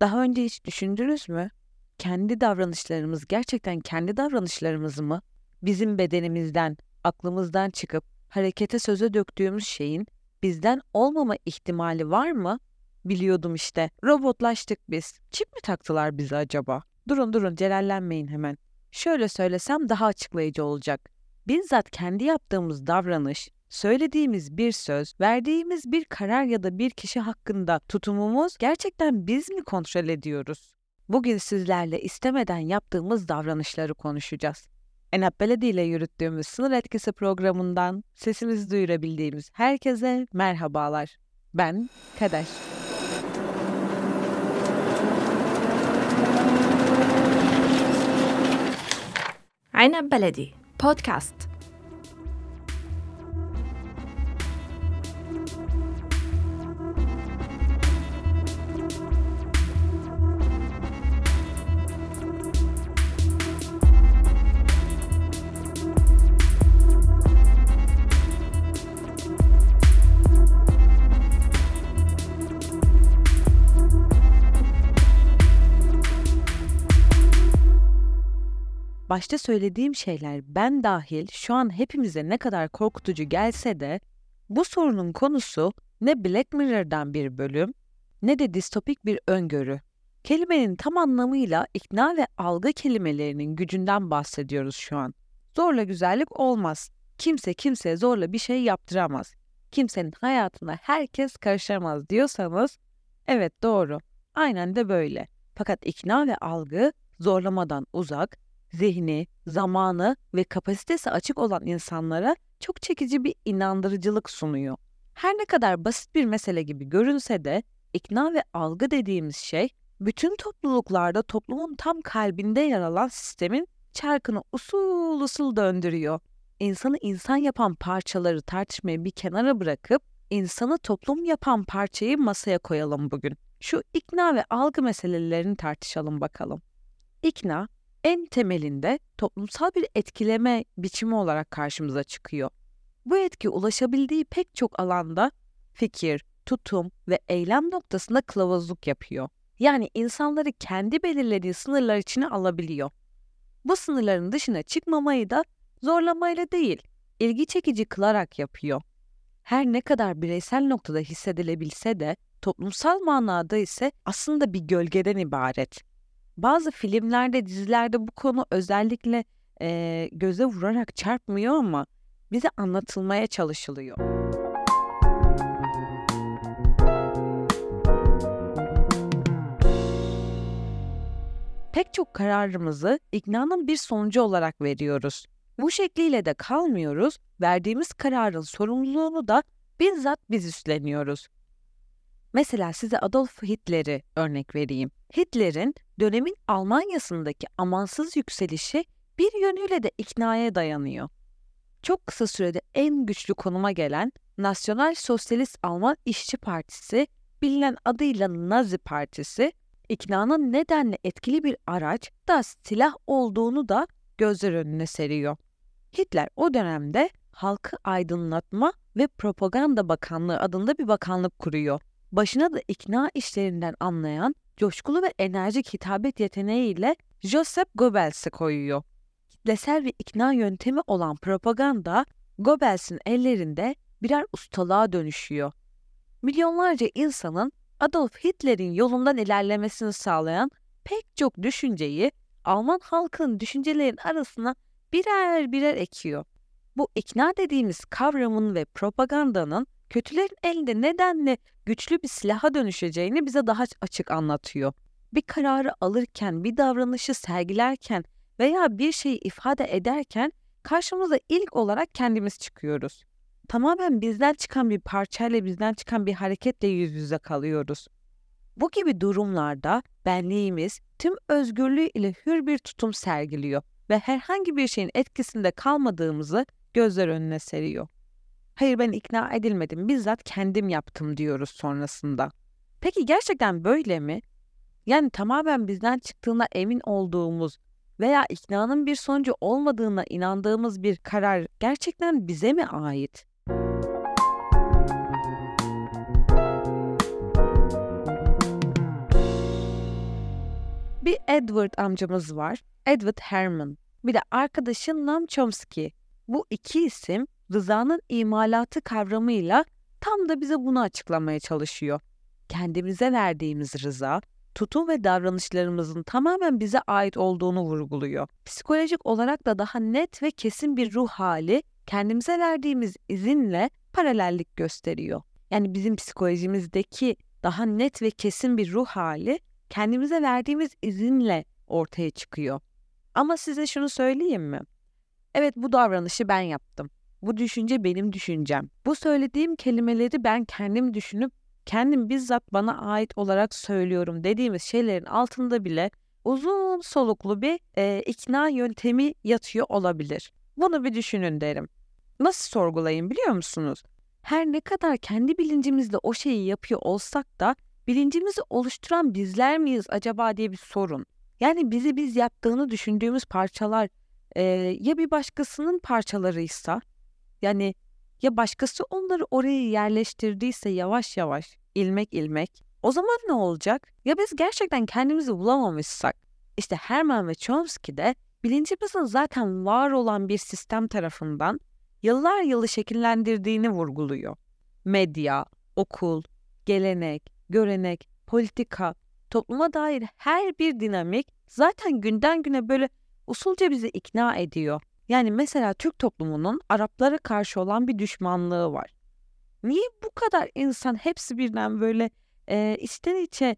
Daha önce hiç düşündünüz mü? Kendi davranışlarımız gerçekten kendi davranışlarımız mı? Bizim bedenimizden, aklımızdan çıkıp harekete söze döktüğümüz şeyin bizden olmama ihtimali var mı? Biliyordum işte. Robotlaştık biz. Çip mi taktılar bizi acaba? Durun durun celallenmeyin hemen. Şöyle söylesem daha açıklayıcı olacak. Bizzat kendi yaptığımız davranış, Söylediğimiz bir söz, verdiğimiz bir karar ya da bir kişi hakkında tutumumuz gerçekten biz mi kontrol ediyoruz? Bugün sizlerle istemeden yaptığımız davranışları konuşacağız. Enap Beledi ile yürüttüğümüz sınır etkisi programından sesimizi duyurabildiğimiz herkese merhabalar. Ben Kader. Enap Beledi Podcast Başta söylediğim şeyler ben dahil şu an hepimize ne kadar korkutucu gelse de bu sorunun konusu ne Black Mirror'dan bir bölüm ne de distopik bir öngörü. Kelimenin tam anlamıyla ikna ve algı kelimelerinin gücünden bahsediyoruz şu an. Zorla güzellik olmaz. Kimse kimseye zorla bir şey yaptıramaz. Kimsenin hayatına herkes karışamaz diyorsanız evet doğru. Aynen de böyle. Fakat ikna ve algı zorlamadan uzak, zihni, zamanı ve kapasitesi açık olan insanlara çok çekici bir inandırıcılık sunuyor. Her ne kadar basit bir mesele gibi görünse de ikna ve algı dediğimiz şey bütün topluluklarda toplumun tam kalbinde yer alan sistemin çarkını usul usul döndürüyor. İnsanı insan yapan parçaları tartışmayı bir kenara bırakıp insanı toplum yapan parçayı masaya koyalım bugün. Şu ikna ve algı meselelerini tartışalım bakalım. İkna en temelinde toplumsal bir etkileme biçimi olarak karşımıza çıkıyor. Bu etki ulaşabildiği pek çok alanda fikir, tutum ve eylem noktasında kılavuzluk yapıyor. Yani insanları kendi belirlediği sınırlar içine alabiliyor. Bu sınırların dışına çıkmamayı da zorlamayla değil, ilgi çekici kılarak yapıyor. Her ne kadar bireysel noktada hissedilebilse de toplumsal manada ise aslında bir gölgeden ibaret bazı filmlerde, dizilerde bu konu özellikle e, göze vurarak çarpmıyor ama bize anlatılmaya çalışılıyor. Pek çok kararımızı iknanın bir sonucu olarak veriyoruz. Bu şekliyle de kalmıyoruz, verdiğimiz kararın sorumluluğunu da bizzat biz üstleniyoruz. Mesela size Adolf Hitler'i örnek vereyim. Hitler'in dönemin Almanya'sındaki amansız yükselişi bir yönüyle de iknaya dayanıyor. Çok kısa sürede en güçlü konuma gelen Nasyonal Sosyalist Alman İşçi Partisi, bilinen adıyla Nazi Partisi, iknanın nedenle etkili bir araç da silah olduğunu da gözler önüne seriyor. Hitler o dönemde Halkı Aydınlatma ve Propaganda Bakanlığı adında bir bakanlık kuruyor. Başına da ikna işlerinden anlayan coşkulu ve enerjik hitabet yeteneğiyle Joseph Goebbels'i koyuyor. Kitlesel ve ikna yöntemi olan propaganda Goebbels'in ellerinde birer ustalığa dönüşüyor. Milyonlarca insanın Adolf Hitler'in yolundan ilerlemesini sağlayan pek çok düşünceyi Alman halkının düşüncelerin arasına birer birer ekiyor. Bu ikna dediğimiz kavramın ve propagandanın kötülerin elinde nedenle güçlü bir silaha dönüşeceğini bize daha açık anlatıyor. Bir kararı alırken, bir davranışı sergilerken veya bir şeyi ifade ederken karşımıza ilk olarak kendimiz çıkıyoruz. Tamamen bizden çıkan bir parçayla bizden çıkan bir hareketle yüz yüze kalıyoruz. Bu gibi durumlarda benliğimiz tüm özgürlüğü ile hür bir tutum sergiliyor ve herhangi bir şeyin etkisinde kalmadığımızı gözler önüne seriyor. Hayır ben ikna edilmedim, bizzat kendim yaptım diyoruz sonrasında. Peki gerçekten böyle mi? Yani tamamen bizden çıktığına emin olduğumuz veya iknanın bir sonucu olmadığına inandığımız bir karar gerçekten bize mi ait? Bir Edward amcamız var. Edward Herman. Bir de arkadaşı Noam Chomsky. Bu iki isim rızanın imalatı kavramıyla tam da bize bunu açıklamaya çalışıyor. Kendimize verdiğimiz rıza, tutum ve davranışlarımızın tamamen bize ait olduğunu vurguluyor. Psikolojik olarak da daha net ve kesin bir ruh hali kendimize verdiğimiz izinle paralellik gösteriyor. Yani bizim psikolojimizdeki daha net ve kesin bir ruh hali kendimize verdiğimiz izinle ortaya çıkıyor. Ama size şunu söyleyeyim mi? Evet bu davranışı ben yaptım. Bu düşünce benim düşüncem. Bu söylediğim kelimeleri ben kendim düşünüp kendim bizzat bana ait olarak söylüyorum dediğimiz şeylerin altında bile uzun soluklu bir e, ikna yöntemi yatıyor olabilir. Bunu bir düşünün derim. Nasıl sorgulayın biliyor musunuz? Her ne kadar kendi bilincimizle o şeyi yapıyor olsak da bilincimizi oluşturan bizler miyiz acaba diye bir sorun. Yani bizi biz yaptığını düşündüğümüz parçalar e, ya bir başkasının parçalarıysa yani ya başkası onları oraya yerleştirdiyse yavaş yavaş ilmek ilmek o zaman ne olacak? Ya biz gerçekten kendimizi bulamamışsak? İşte Herman ve Chomsky de bilincimizin zaten var olan bir sistem tarafından yıllar yılı şekillendirdiğini vurguluyor. Medya, okul, gelenek, görenek, politika, topluma dair her bir dinamik zaten günden güne böyle usulca bizi ikna ediyor. Yani mesela Türk toplumunun Araplara karşı olan bir düşmanlığı var. Niye bu kadar insan hepsi birden böyle e, içten içe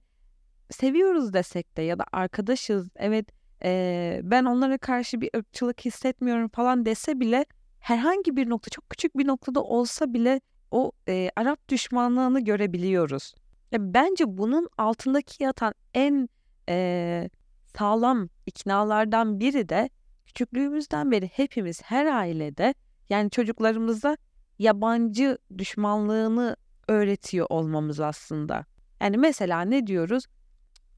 seviyoruz desek de ya da arkadaşız evet e, ben onlara karşı bir ırkçılık hissetmiyorum falan dese bile herhangi bir nokta çok küçük bir noktada olsa bile o e, Arap düşmanlığını görebiliyoruz. Ya bence bunun altındaki yatan en e, sağlam iknalardan biri de küçüklüğümüzden beri hepimiz her ailede yani çocuklarımıza yabancı düşmanlığını öğretiyor olmamız aslında. Yani mesela ne diyoruz?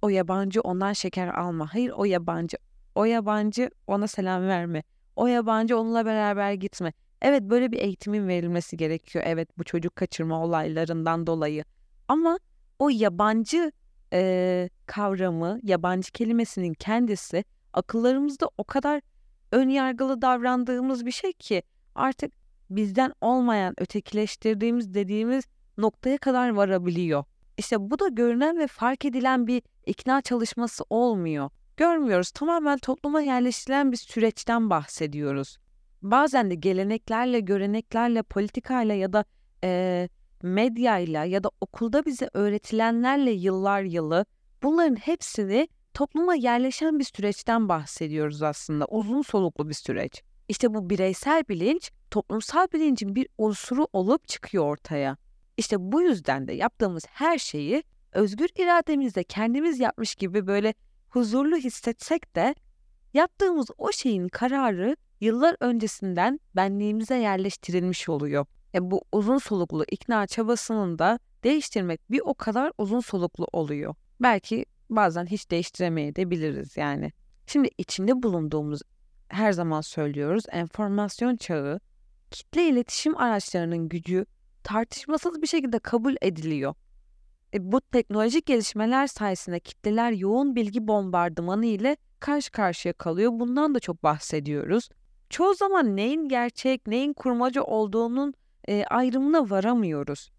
O yabancı ondan şeker alma. Hayır o yabancı. O yabancı ona selam verme. O yabancı onunla beraber gitme. Evet böyle bir eğitimin verilmesi gerekiyor. Evet bu çocuk kaçırma olaylarından dolayı. Ama o yabancı e, kavramı, yabancı kelimesinin kendisi akıllarımızda o kadar ön yargılı davrandığımız bir şey ki artık bizden olmayan, ötekileştirdiğimiz dediğimiz noktaya kadar varabiliyor. İşte bu da görünen ve fark edilen bir ikna çalışması olmuyor. Görmüyoruz. Tamamen topluma yerleştirilen bir süreçten bahsediyoruz. Bazen de geleneklerle, göreneklerle, politikayla ya da e, medyayla ya da okulda bize öğretilenlerle yıllar yılı bunların hepsini topluma yerleşen bir süreçten bahsediyoruz aslında. Uzun soluklu bir süreç. İşte bu bireysel bilinç toplumsal bilincin bir unsuru olup çıkıyor ortaya. İşte bu yüzden de yaptığımız her şeyi özgür irademizle kendimiz yapmış gibi böyle huzurlu hissetsek de yaptığımız o şeyin kararı yıllar öncesinden benliğimize yerleştirilmiş oluyor. E bu uzun soluklu ikna çabasının da değiştirmek bir o kadar uzun soluklu oluyor. Belki bazen hiç değiştiremeyebiliriz yani. Şimdi içinde bulunduğumuz her zaman söylüyoruz enformasyon çağı kitle iletişim araçlarının gücü tartışmasız bir şekilde kabul ediliyor. E, bu teknolojik gelişmeler sayesinde kitleler yoğun bilgi bombardımanı ile karşı karşıya kalıyor. Bundan da çok bahsediyoruz. Çoğu zaman neyin gerçek, neyin kurmaca olduğunun e, ayrımına varamıyoruz.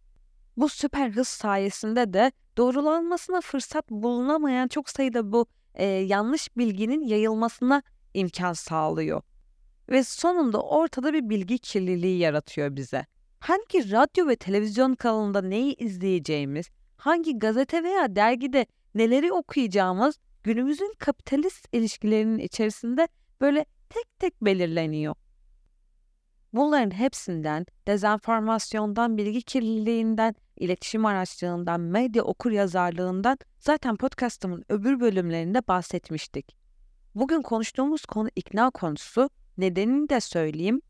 Bu süper hız sayesinde de doğrulanmasına fırsat bulunamayan çok sayıda bu e, yanlış bilginin yayılmasına imkan sağlıyor. Ve sonunda ortada bir bilgi kirliliği yaratıyor bize. Hangi radyo ve televizyon kanalında neyi izleyeceğimiz, hangi gazete veya dergide neleri okuyacağımız günümüzün kapitalist ilişkilerinin içerisinde böyle tek tek belirleniyor. Bunların hepsinden, dezenformasyondan, bilgi kirliliğinden, iletişim araçlarından, medya okur yazarlığından zaten podcastımın öbür bölümlerinde bahsetmiştik. Bugün konuştuğumuz konu ikna konusu. Nedenini de söyleyeyim.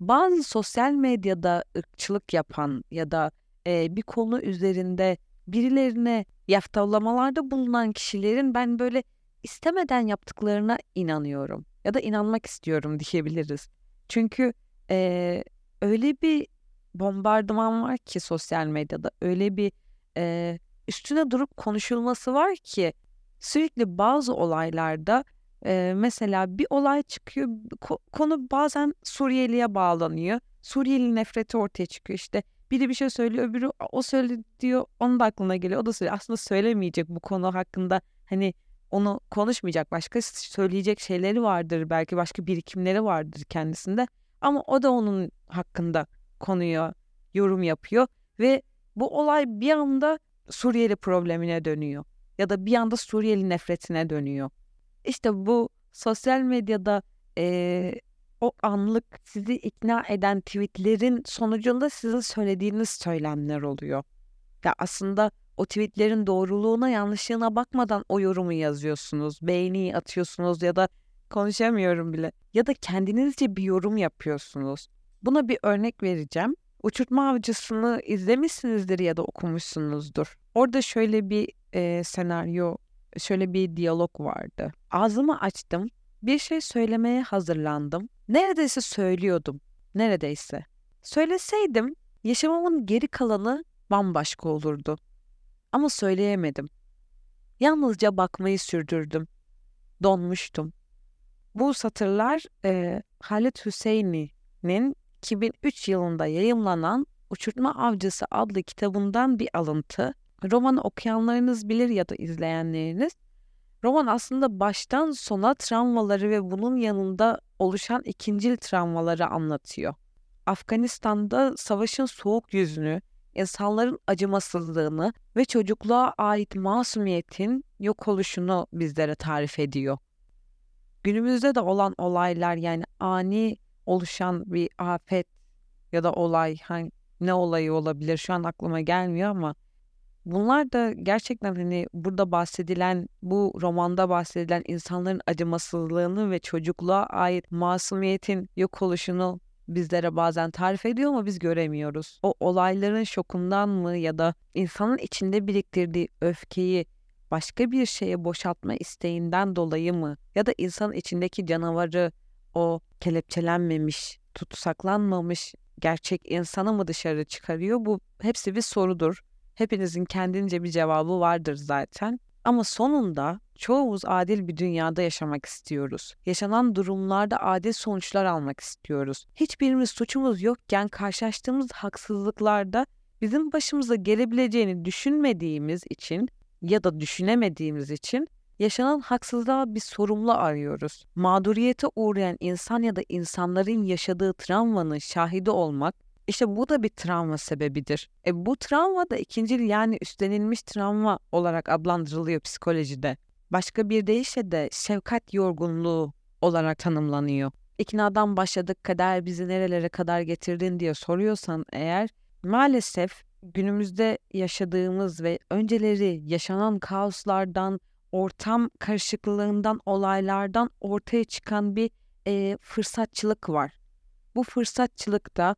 Bazı sosyal medyada ırkçılık yapan ya da e, bir konu üzerinde birilerine yaftavlamalarda bulunan kişilerin ben böyle istemeden yaptıklarına inanıyorum ya da inanmak istiyorum diyebiliriz. Çünkü e, öyle bir bombardıman var ki sosyal medyada öyle bir e, üstüne durup konuşulması var ki Sürekli bazı olaylarda e, mesela bir olay çıkıyor, ko- konu bazen Suriyeli'ye bağlanıyor. Suriyeli nefreti ortaya çıkıyor işte. Biri bir şey söylüyor, öbürü o söyledi diyor, onun da aklına geliyor. O da söylüyor. Aslında söylemeyecek bu konu hakkında hani onu konuşmayacak. Başka söyleyecek şeyleri vardır. Belki başka birikimleri vardır kendisinde. Ama o da onun hakkında konuyor, yorum yapıyor ve bu olay bir anda Suriyeli problemine dönüyor ya da bir anda Suriyeli nefretine dönüyor. İşte bu sosyal medyada e, o anlık sizi ikna eden tweetlerin sonucunda sizin söylediğiniz söylemler oluyor. Ya aslında o tweetlerin doğruluğuna yanlışlığına bakmadan o yorumu yazıyorsunuz, beğeni atıyorsunuz ya da konuşamıyorum bile ya da kendinizce bir yorum yapıyorsunuz. Buna bir örnek vereceğim. Uçurtma Avcısı'nı izlemişsinizdir ya da okumuşsunuzdur. Orada şöyle bir e, senaryo, şöyle bir diyalog vardı. Ağzımı açtım, bir şey söylemeye hazırlandım. Neredeyse söylüyordum, neredeyse. Söyleseydim yaşamamın geri kalanı bambaşka olurdu. Ama söyleyemedim. Yalnızca bakmayı sürdürdüm. Donmuştum. Bu satırlar e, Halit Hüseyni'nin 2003 yılında yayımlanan Uçurtma Avcısı adlı kitabından bir alıntı. Romanı okuyanlarınız bilir ya da izleyenleriniz. Roman aslında baştan sona travmaları ve bunun yanında oluşan ikincil travmaları anlatıyor. Afganistan'da savaşın soğuk yüzünü, insanların acımasızlığını ve çocukluğa ait masumiyetin yok oluşunu bizlere tarif ediyor. Günümüzde de olan olaylar yani ani oluşan bir afet ya da olay hani ne olayı olabilir şu an aklıma gelmiyor ama bunlar da gerçekten hani burada bahsedilen bu romanda bahsedilen insanların acımasızlığını ve çocukluğa ait masumiyetin yok oluşunu bizlere bazen tarif ediyor ama biz göremiyoruz. O olayların şokundan mı ya da insanın içinde biriktirdiği öfkeyi başka bir şeye boşaltma isteğinden dolayı mı ya da insanın içindeki canavarı o kelepçelenmemiş, tutsaklanmamış gerçek insanı mı dışarı çıkarıyor? Bu hepsi bir sorudur. Hepinizin kendince bir cevabı vardır zaten. Ama sonunda çoğumuz adil bir dünyada yaşamak istiyoruz. Yaşanan durumlarda adil sonuçlar almak istiyoruz. Hiçbirimiz suçumuz yokken karşılaştığımız haksızlıklarda bizim başımıza gelebileceğini düşünmediğimiz için ya da düşünemediğimiz için yaşanan haksızlığa bir sorumlu arıyoruz. Mağduriyete uğrayan insan ya da insanların yaşadığı travmanın şahidi olmak işte bu da bir travma sebebidir. E bu travma da ikinci yani üstlenilmiş travma olarak adlandırılıyor psikolojide. Başka bir deyişle de şefkat yorgunluğu olarak tanımlanıyor. İknadan başladık kader bizi nerelere kadar getirdin diye soruyorsan eğer maalesef günümüzde yaşadığımız ve önceleri yaşanan kaoslardan, ortam karışıklığından, olaylardan ortaya çıkan bir e, fırsatçılık var. Bu fırsatçılıkta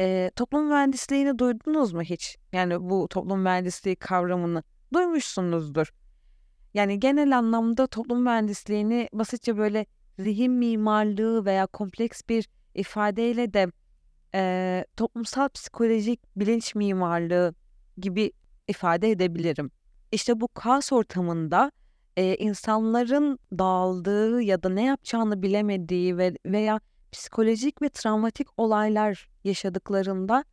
e, toplum mühendisliğini duydunuz mu hiç? Yani bu toplum mühendisliği kavramını duymuşsunuzdur. Yani genel anlamda toplum mühendisliğini basitçe böyle zihin mimarlığı veya kompleks bir ifadeyle de e, toplumsal psikolojik bilinç mimarlığı gibi ifade edebilirim. İşte bu kaos ortamında e, insanların dağıldığı ya da ne yapacağını bilemediği ve veya psikolojik ve travmatik olaylar yaşadıklarında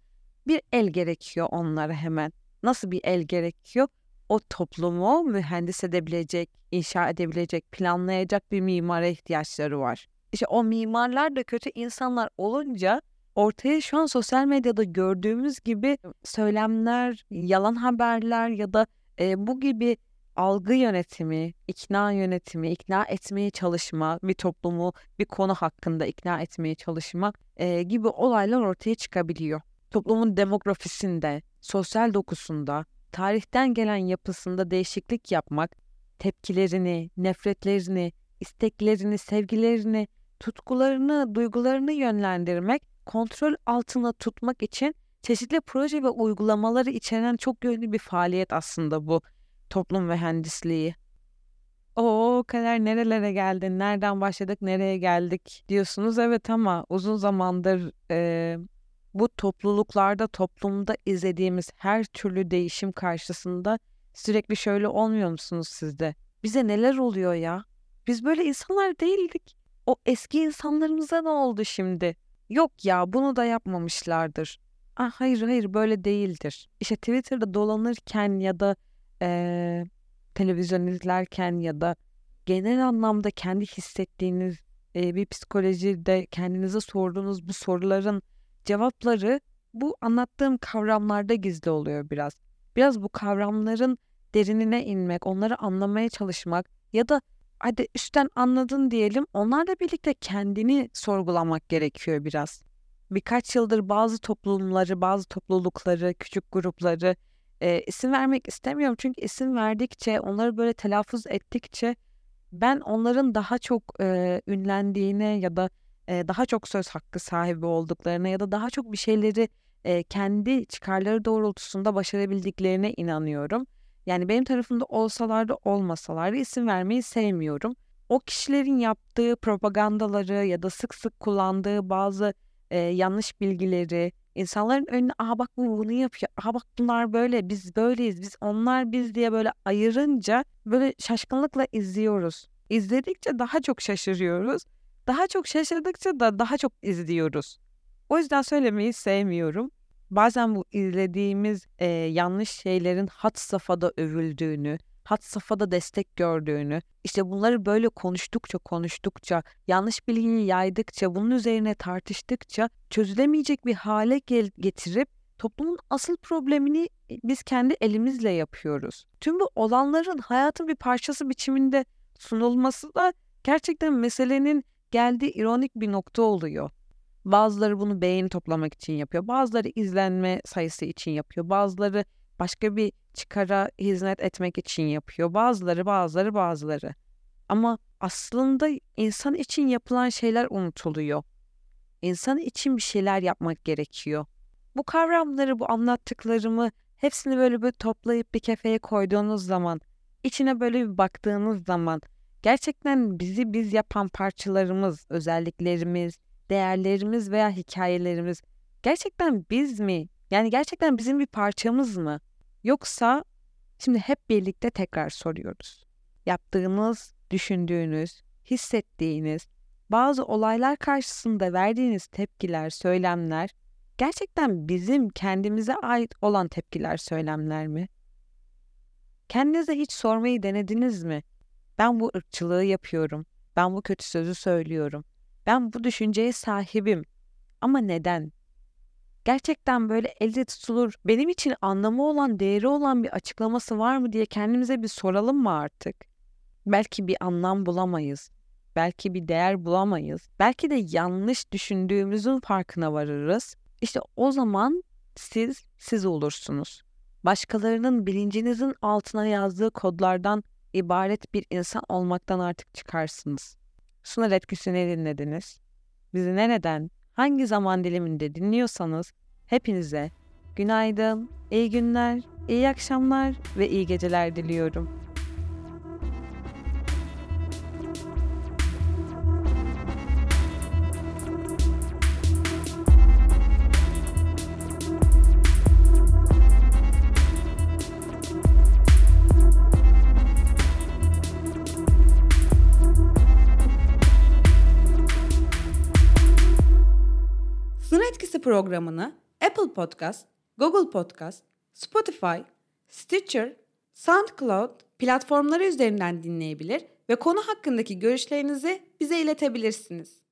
bir el gerekiyor onlara hemen. Nasıl bir el gerekiyor? O toplumu mühendis edebilecek, inşa edebilecek, planlayacak bir mimara ihtiyaçları var. İşte o mimarlar da kötü insanlar olunca ortaya şu an sosyal medyada gördüğümüz gibi söylemler, yalan haberler ya da e, bu gibi algı yönetimi, ikna yönetimi, ikna etmeye çalışma, bir toplumu bir konu hakkında ikna etmeye çalışma e, gibi olaylar ortaya çıkabiliyor. Toplumun demografisinde, sosyal dokusunda, tarihten gelen yapısında değişiklik yapmak, tepkilerini, nefretlerini, isteklerini, sevgilerini, tutkularını, duygularını yönlendirmek, kontrol altına tutmak için çeşitli proje ve uygulamaları içeren çok yönlü bir faaliyet aslında bu toplum mühendisliği. O kadar nerelere geldin, nereden başladık, nereye geldik diyorsunuz. Evet ama uzun zamandır e, bu topluluklarda, toplumda izlediğimiz her türlü değişim karşısında sürekli şöyle olmuyor musunuz sizde? Bize neler oluyor ya? Biz böyle insanlar değildik. O eski insanlarımıza ne oldu şimdi? Yok ya bunu da yapmamışlardır. Ah, hayır hayır böyle değildir. İşte Twitter'da dolanırken ya da eee, televizyon izlerken ya da genel anlamda kendi hissettiğiniz eee, bir psikolojide kendinize sorduğunuz bu soruların cevapları bu anlattığım kavramlarda gizli oluyor biraz. Biraz bu kavramların derinine inmek, onları anlamaya çalışmak ya da hadi üstten anladın diyelim onlarla birlikte kendini sorgulamak gerekiyor biraz. Birkaç yıldır bazı toplumları, bazı toplulukları, küçük grupları e, isim vermek istemiyorum. Çünkü isim verdikçe, onları böyle telaffuz ettikçe ben onların daha çok e, ünlendiğine ya da e, daha çok söz hakkı sahibi olduklarına ya da daha çok bir şeyleri e, kendi çıkarları doğrultusunda başarabildiklerine inanıyorum. Yani benim tarafımda olsalar da olmasalar da isim vermeyi sevmiyorum. O kişilerin yaptığı propagandaları ya da sık sık kullandığı bazı e, yanlış bilgileri insanların önüne aha bak bu bunu yapıyor, aha bak bunlar böyle, biz böyleyiz, biz onlar biz diye böyle ayırınca böyle şaşkınlıkla izliyoruz. İzledikçe daha çok şaşırıyoruz. Daha çok şaşırdıkça da daha çok izliyoruz. O yüzden söylemeyi sevmiyorum. Bazen bu izlediğimiz e, yanlış şeylerin hat safhada övüldüğünü, hat safhada destek gördüğünü, işte bunları böyle konuştukça konuştukça, yanlış bilgiyi yaydıkça, bunun üzerine tartıştıkça çözülemeyecek bir hale getirip toplumun asıl problemini biz kendi elimizle yapıyoruz. Tüm bu olanların hayatın bir parçası biçiminde sunulması da gerçekten meselenin geldiği ironik bir nokta oluyor. Bazıları bunu beğeni toplamak için yapıyor. Bazıları izlenme sayısı için yapıyor. Bazıları başka bir çıkara hizmet etmek için yapıyor. Bazıları, bazıları, bazıları. Ama aslında insan için yapılan şeyler unutuluyor. İnsan için bir şeyler yapmak gerekiyor. Bu kavramları, bu anlattıklarımı hepsini böyle bir toplayıp bir kefeye koyduğunuz zaman, içine böyle bir baktığınız zaman gerçekten bizi biz yapan parçalarımız, özelliklerimiz, değerlerimiz veya hikayelerimiz gerçekten biz mi? Yani gerçekten bizim bir parçamız mı? Yoksa şimdi hep birlikte tekrar soruyoruz. Yaptığınız, düşündüğünüz, hissettiğiniz bazı olaylar karşısında verdiğiniz tepkiler, söylemler gerçekten bizim kendimize ait olan tepkiler, söylemler mi? Kendinize hiç sormayı denediniz mi? Ben bu ırkçılığı yapıyorum. Ben bu kötü sözü söylüyorum. Ben bu düşünceye sahibim. Ama neden? Gerçekten böyle elde tutulur, benim için anlamı olan, değeri olan bir açıklaması var mı diye kendimize bir soralım mı artık? Belki bir anlam bulamayız. Belki bir değer bulamayız. Belki de yanlış düşündüğümüzün farkına varırız. İşte o zaman siz siz olursunuz. Başkalarının bilincinizin altına yazdığı kodlardan ibaret bir insan olmaktan artık çıkarsınız. Sınır etkisini dinlediniz. Bizi nereden, hangi zaman diliminde dinliyorsanız hepinize günaydın, iyi günler, iyi akşamlar ve iyi geceler diliyorum. Programını Apple Podcast, Google Podcast, Spotify, Stitcher, SoundCloud platformları üzerinden dinleyebilir ve konu hakkındaki görüşlerinizi bize iletebilirsiniz.